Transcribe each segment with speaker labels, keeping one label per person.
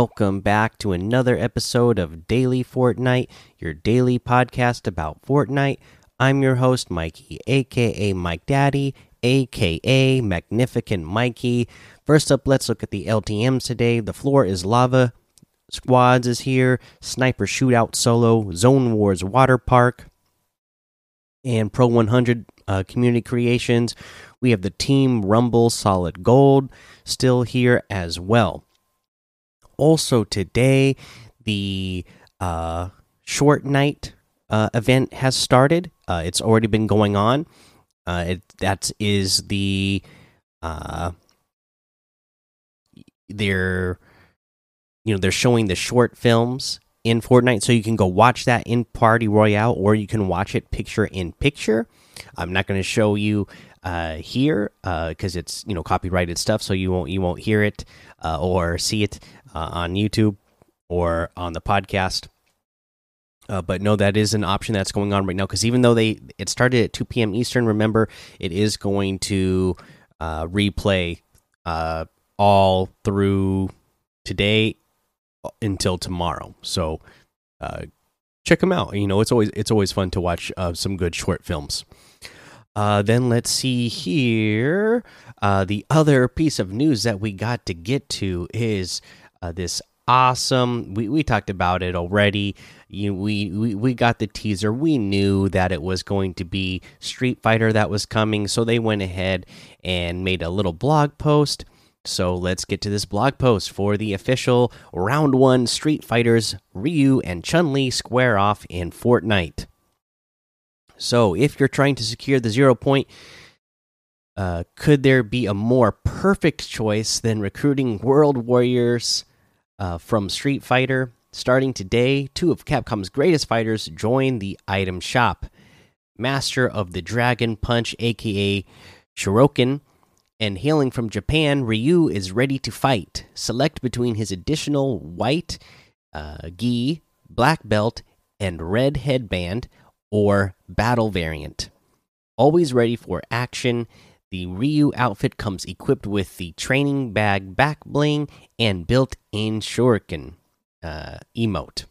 Speaker 1: Welcome back to another episode of Daily Fortnite, your daily podcast about Fortnite. I'm your host, Mikey, aka Mike Daddy, aka Magnificent Mikey. First up, let's look at the LTMs today. The floor is lava. Squads is here. Sniper Shootout Solo. Zone Wars Water Park. And Pro 100 uh, Community Creations. We have the Team Rumble Solid Gold still here as well. Also, today, the uh, Short Nite uh, event has started. Uh, it's already been going on. Uh, it, that is the uh, they're you know they're showing the short films in Fortnite, so you can go watch that in Party Royale, or you can watch it picture in picture. I'm not going to show you uh, here because uh, it's you know copyrighted stuff, so you won't you won't hear it uh, or see it on YouTube or on the podcast. Uh, but no, that is an option that's going on right now because even though they it started at 2 p.m. Eastern, remember it is going to uh, replay all through today until tomorrow. So check them out. You know, it's always it's always fun to watch some good short films. Uh, then let's see here. Uh, the other piece of news that we got to get to is uh, this awesome. We we talked about it already. You we, we we got the teaser. We knew that it was going to be Street Fighter that was coming, so they went ahead and made a little blog post. So let's get to this blog post for the official round one Street Fighters Ryu and Chun Li square off in Fortnite. So, if you're trying to secure the zero point, uh, could there be a more perfect choice than recruiting World Warriors uh, from Street Fighter? Starting today, two of Capcom's greatest fighters join the item shop. Master of the Dragon Punch, aka Shoryuken, and hailing from Japan, Ryu is ready to fight. Select between his additional white uh, gi, black belt, and red headband or battle variant. Always ready for action, the Ryu outfit comes equipped with the training bag back bling and built in Shoryuken uh, emote.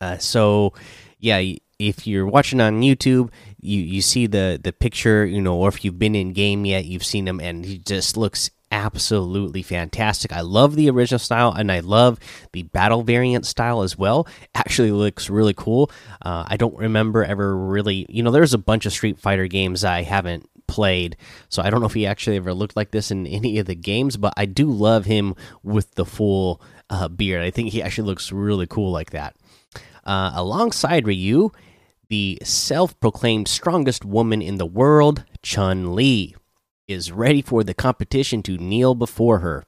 Speaker 1: Uh, so, yeah, if you're watching on YouTube, you you see the the picture, you know, or if you've been in game yet, you've seen him, and he just looks absolutely fantastic. I love the original style and I love the battle variant style as well. Actually, looks really cool. Uh, I don't remember ever really, you know, there's a bunch of Street Fighter games I haven't played, so I don't know if he actually ever looked like this in any of the games, but I do love him with the full uh, beard. I think he actually looks really cool like that. Uh, alongside Ryu, the self proclaimed strongest woman in the world, Chun Li is ready for the competition to kneel before her.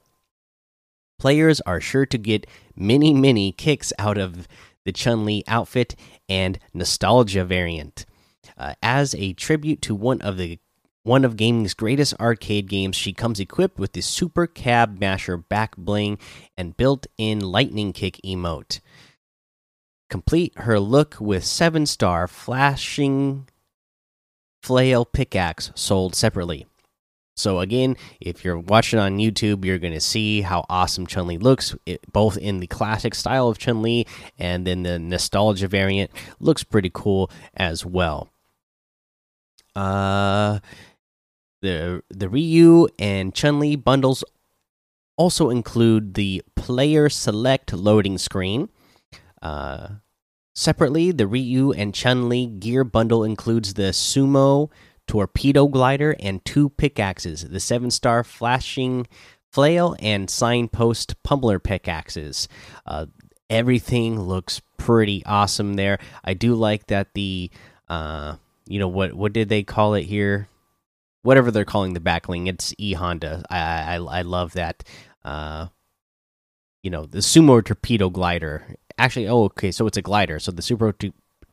Speaker 1: Players are sure to get many, many kicks out of the Chun Li outfit and nostalgia variant. Uh, as a tribute to one of the one of gaming's greatest arcade games, she comes equipped with the Super Cab Masher back bling and built-in lightning kick emote. Complete her look with seven star flashing flail pickaxe sold separately. So again, if you're watching on YouTube, you're going to see how awesome Chun Li looks, it, both in the classic style of Chun Li and then the nostalgia variant. Looks pretty cool as well. Uh, the the Ryu and Chun Li bundles also include the player select loading screen. Uh, separately, the Ryu and Chun Li gear bundle includes the Sumo torpedo glider, and two pickaxes the seven star flashing flail and signpost pummeler pickaxes. Uh, everything looks pretty awesome there. I do like that the uh, you know what what did they call it here? Whatever they're calling the backling, it's E Honda. I I, I love that. Uh, you know the sumo torpedo glider. Actually, oh okay, so it's a glider. So the super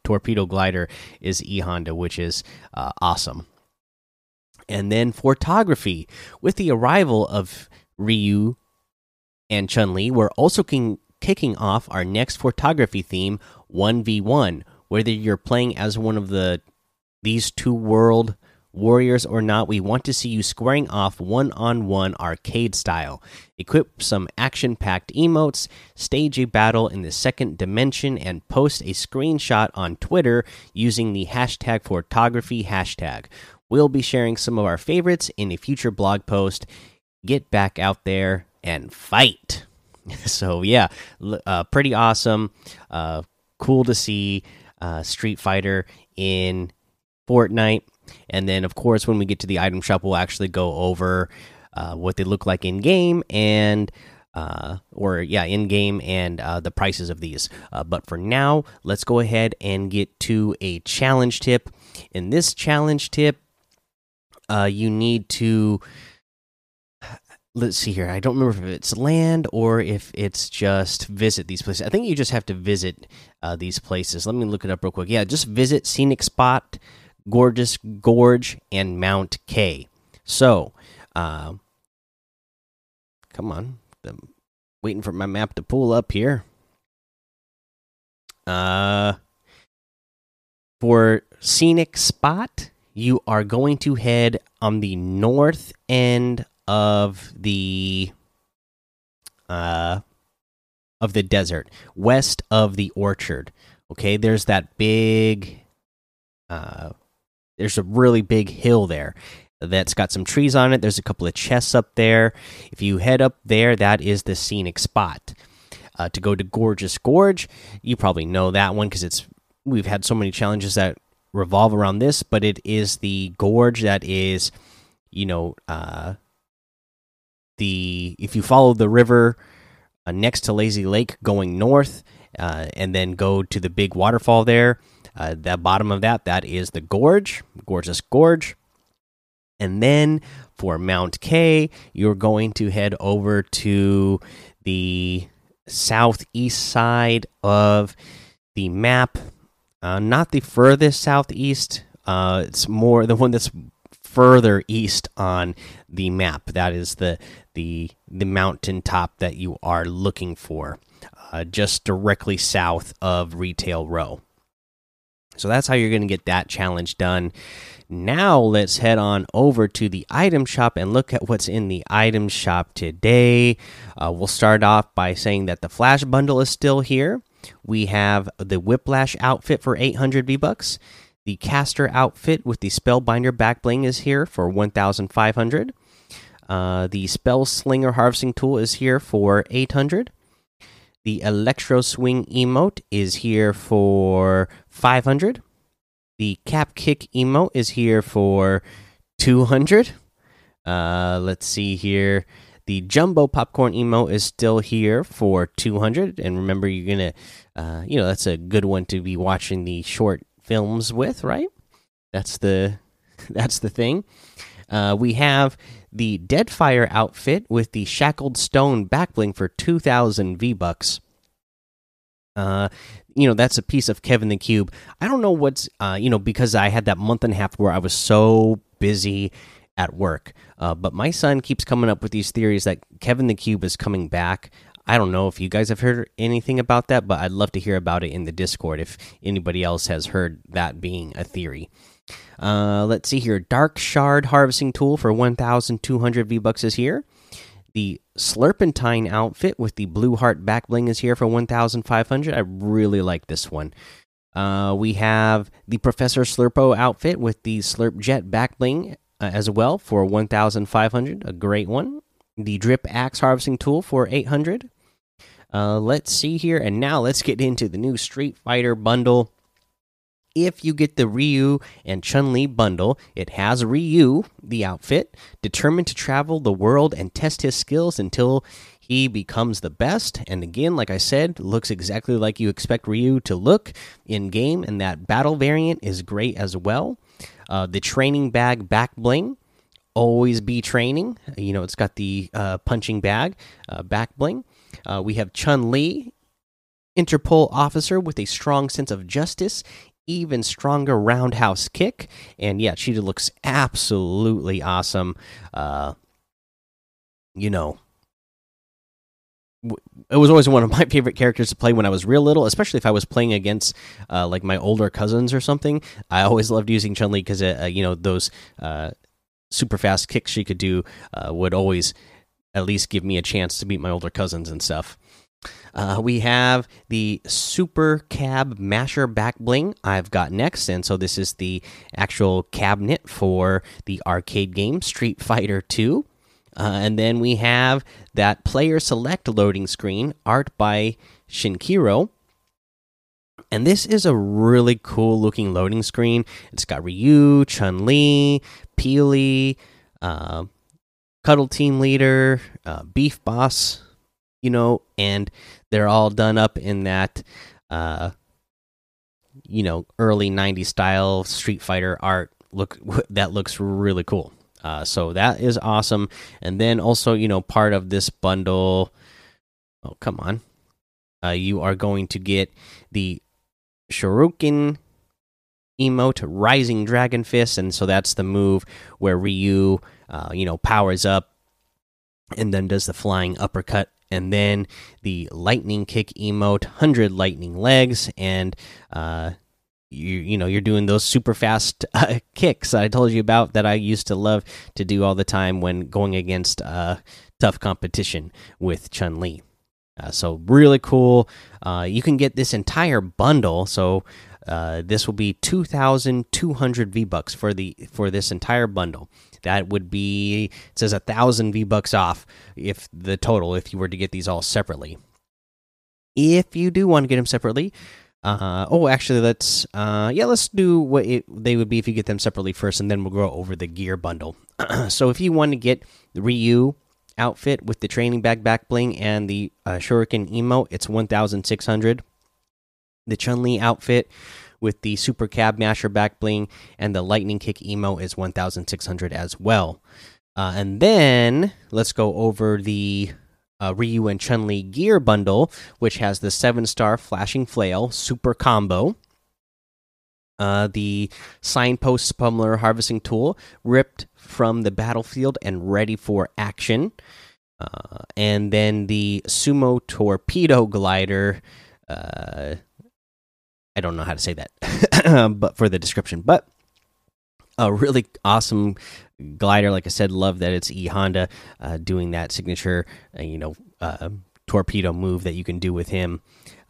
Speaker 1: torpedo glider is E Honda, which is uh, awesome. And then photography with the arrival of Ryu and Chun Li, we're also kicking off our next photography theme, one v one. Whether you're playing as one of the these two world Warriors or not, we want to see you squaring off one on one arcade style. Equip some action packed emotes, stage a battle in the second dimension, and post a screenshot on Twitter using the hashtag photography hashtag. We'll be sharing some of our favorites in a future blog post. Get back out there and fight. so, yeah, uh, pretty awesome. Uh, cool to see uh, Street Fighter in Fortnite and then, of course, when we get to the item shop, we'll actually go over uh, what they look like in game and. Uh, or yeah, in game and uh, the prices of these. Uh, but for now, let's go ahead and get to a challenge tip. In this challenge tip, uh, you need to let's see here. I don't remember if it's land or if it's just visit these places. I think you just have to visit uh, these places. Let me look it up real quick. Yeah, just visit scenic spot Gorgeous Gorge, and Mount Kay. So, uh, come on. I'm waiting for my map to pull up here. Uh, for scenic spot, you are going to head on the north end of the uh of the desert, west of the orchard. Okay, there's that big uh there's a really big hill there that's got some trees on it. There's a couple of chests up there. If you head up there, that is the scenic spot. Uh, to go to Gorgeous Gorge, you probably know that one because it's we've had so many challenges that revolve around this, but it is the gorge that is, you know, uh, the if you follow the river uh, next to Lazy Lake going north, uh, and then go to the big waterfall there uh, the bottom of that, that is the gorge, gorgeous gorge. And then for Mount Kay, you're going to head over to the southeast side of the map. Uh, not the furthest southeast. Uh, it's more the one that's further east on the map. That is the the the mountaintop that you are looking for, uh, just directly south of Retail Row. So that's how you're going to get that challenge done. Now let's head on over to the item shop and look at what's in the item shop today. Uh, we'll start off by saying that the Flash bundle is still here. We have the Whiplash outfit for 800 V bucks. The Caster outfit with the Spellbinder back bling is here for 1,500. Uh, the Spell Slinger harvesting tool is here for 800. The Electro Swing emote is here for 500. The Cap Kick emote is here for 200. Uh, let's see here. The Jumbo Popcorn emote is still here for 200. And remember, you're to, uh, you know, that's a good one to be watching the short films with, right? That's the that's the thing. Uh, we have the Deadfire outfit with the Shackled Stone backbling for 2,000 V bucks. Uh, you know, that's a piece of Kevin the Cube. I don't know what's, uh, you know, because I had that month and a half where I was so busy at work. Uh, but my son keeps coming up with these theories that Kevin the Cube is coming back. I don't know if you guys have heard anything about that, but I'd love to hear about it in the Discord if anybody else has heard that being a theory. Uh, let's see here. Dark Shard harvesting tool for 1,200 V bucks is here. The Slurpentine outfit with the blue heart back bling is here for 1,500. I really like this one. Uh, we have the Professor Slurpo outfit with the Slurp Jet back bling uh, as well for 1,500. A great one. The Drip Axe harvesting tool for 800. Uh, let's see here, and now let's get into the new Street Fighter bundle if you get the Ryu and Chun Li bundle, it has Ryu, the outfit, determined to travel the world and test his skills until he becomes the best. And again, like I said, looks exactly like you expect Ryu to look in game, and that battle variant is great as well. Uh, the training bag back bling, always be training. You know, it's got the uh, punching bag uh, back bling. Uh, we have Chun Li Interpol officer with a strong sense of justice even stronger roundhouse kick. And yeah, Cheetah looks absolutely awesome. Uh, you know, it was always one of my favorite characters to play when I was real little, especially if I was playing against uh, like my older cousins or something. I always loved using Chun Li because uh, you know those uh, super fast kicks she could do uh, would always at least give me a chance to beat my older cousins and stuff. Uh, we have the Super Cab Masher back bling I've got next, and so this is the actual cabinet for the arcade game Street Fighter 2. Uh, and then we have that player select loading screen, art by Shinkiro. And this is a really cool looking loading screen. It's got Ryu, Chun Li, Peely, uh, Cuddle Team Leader, uh, Beef Boss, you know, and they're all done up in that, uh, you know, early 90s style Street Fighter art. Look, that looks really cool. Uh, so that is awesome. And then also, you know, part of this bundle. Oh, come on. Uh, you are going to get the Shoryuken emote, Rising Dragon Fist, and so that's the move where Ryu, uh, you know, powers up and then does the flying uppercut, and then the Lightning Kick emote, Hundred Lightning Legs, and uh, you you know you're doing those super fast uh, kicks I told you about that I used to love to do all the time when going against uh, tough competition with Chun Li. Uh, so really cool. Uh, you can get this entire bundle. So uh, this will be two thousand two hundred V bucks for the for this entire bundle. That would be it says a thousand V bucks off if the total if you were to get these all separately. If you do want to get them separately, uh, oh, actually, let's uh, yeah, let's do what it, they would be if you get them separately first, and then we'll go over the gear bundle. so, if you want to get the Ryu outfit with the training bag back bling and the uh, Shoryuken emote, it's one thousand six hundred. The Chun Li outfit with the Super Cab Masher back bling and the Lightning Kick emo is one thousand six hundred as well. Uh, and then let's go over the uh, Ryu and Chun Li gear bundle, which has the seven star flashing flail super combo. Uh, the signpost pummeler harvesting tool ripped from the battlefield and ready for action. Uh, and then the sumo torpedo glider. Uh, I don't know how to say that, but for the description, but a really awesome glider. Like I said, love that it's E Honda uh, doing that signature, uh, you know, uh, torpedo move that you can do with him.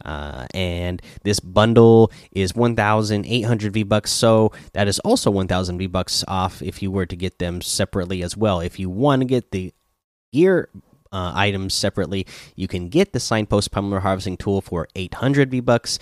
Speaker 1: Uh, and this bundle is 1,800 V bucks, so that is also 1,000 V bucks off if you were to get them separately as well. If you want to get the gear uh, items separately, you can get the signpost pummeler harvesting tool for 800 V bucks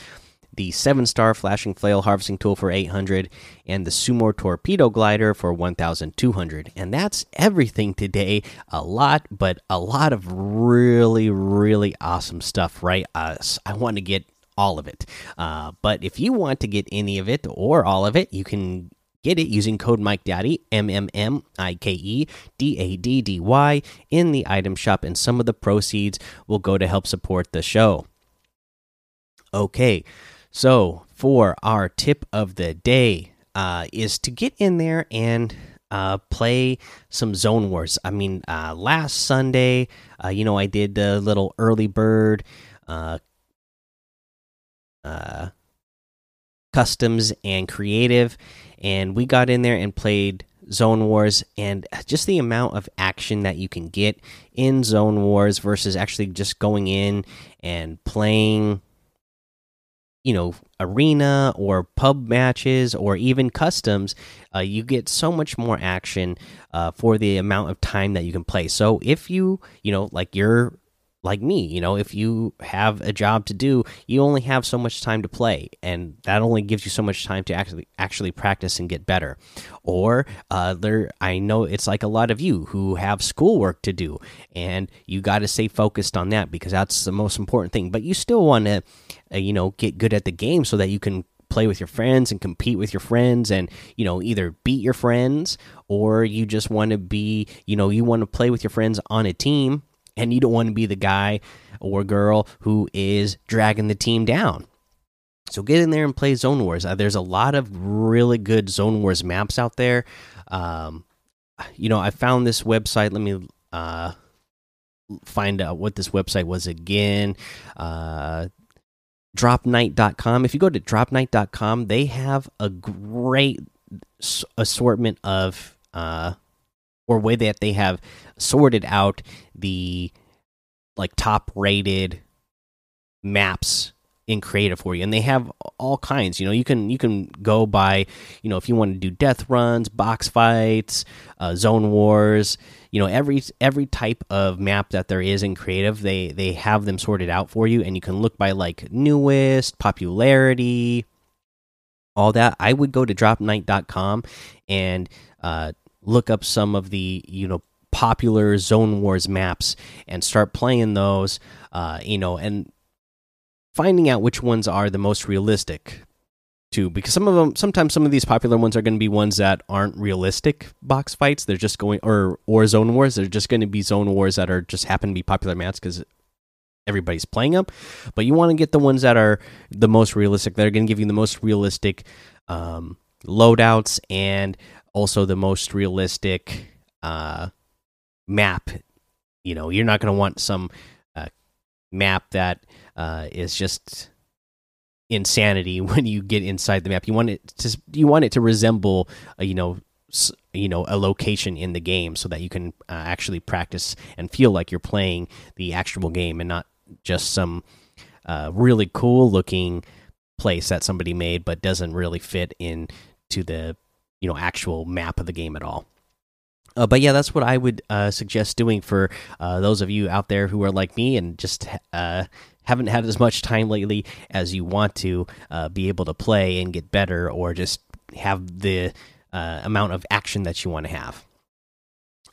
Speaker 1: the 7 star flashing flail harvesting tool for 800 and the sumo torpedo glider for 1200 and that's everything today. A lot but a lot of really really awesome stuff right? Uh, i want to get all of it. Uh, but if you want to get any of it or all of it you can get it using code mike daddy m m m i k e d a d d y in the item shop and some of the proceeds will go to help support the show. Okay so, for our tip of the day, uh, is to get in there and uh, play some Zone Wars. I mean, uh, last Sunday, uh, you know, I did the little early bird uh, uh, customs and creative, and we got in there and played Zone Wars, and just the amount of action that you can get in Zone Wars versus actually just going in and playing you know arena or pub matches or even customs uh, you get so much more action uh, for the amount of time that you can play. So if you you know like you're like me you know if you have a job to do you only have so much time to play and that only gives you so much time to actually actually practice and get better. Or uh, there i know it's like a lot of you who have schoolwork to do and you got to stay focused on that because that's the most important thing. But you still want to uh, you know get good at the game so that you can play with your friends and compete with your friends and you know either beat your friends or you just want to be you know you want to play with your friends on a team and you don't want to be the guy or girl who is dragging the team down. So get in there and play Zone Wars. Uh, there's a lot of really good Zone Wars maps out there. Um, you know, I found this website. Let me uh, find out what this website was again. Uh, dropnite.com. If you go to dropnite.com, they have a great assortment of uh or way that they have sorted out the like top rated maps in creative for you and they have all kinds. You know you can you can go by you know if you want to do death runs box fights uh, zone wars you know every every type of map that there is in creative they they have them sorted out for you and you can look by like newest popularity all that. I would go to dropnite.com and uh, look up some of the you know popular zone wars maps and start playing those uh, you know and finding out which ones are the most realistic too because some of them sometimes some of these popular ones are going to be ones that aren't realistic box fights. They're just going or or zone wars. They're just going to be zone wars that are just happen to be popular maps because everybody's playing them but you want to get the ones that are the most realistic they're going to give you the most realistic um, loadouts and also the most realistic uh, map. You know you're not going to want some uh, map that uh, is just insanity when you get inside the map. You want it to you want it to resemble a, you know you know a location in the game so that you can uh, actually practice and feel like you're playing the actual game and not just some uh, really cool looking place that somebody made but doesn't really fit in to the you know actual map of the game at all. Uh, but yeah, that's what I would uh, suggest doing for uh, those of you out there who are like me and just uh, haven't had as much time lately as you want to uh, be able to play and get better, or just have the uh, amount of action that you want to have.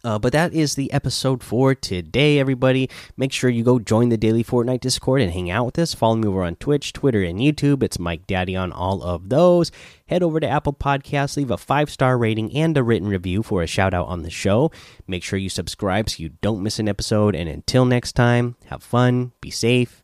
Speaker 1: Uh, but that is the episode for today, everybody. Make sure you go join the daily Fortnite Discord and hang out with us. Follow me over on Twitch, Twitter, and YouTube. It's Mike Daddy on all of those. Head over to Apple Podcasts, leave a five star rating and a written review for a shout out on the show. Make sure you subscribe so you don't miss an episode. And until next time, have fun, be safe,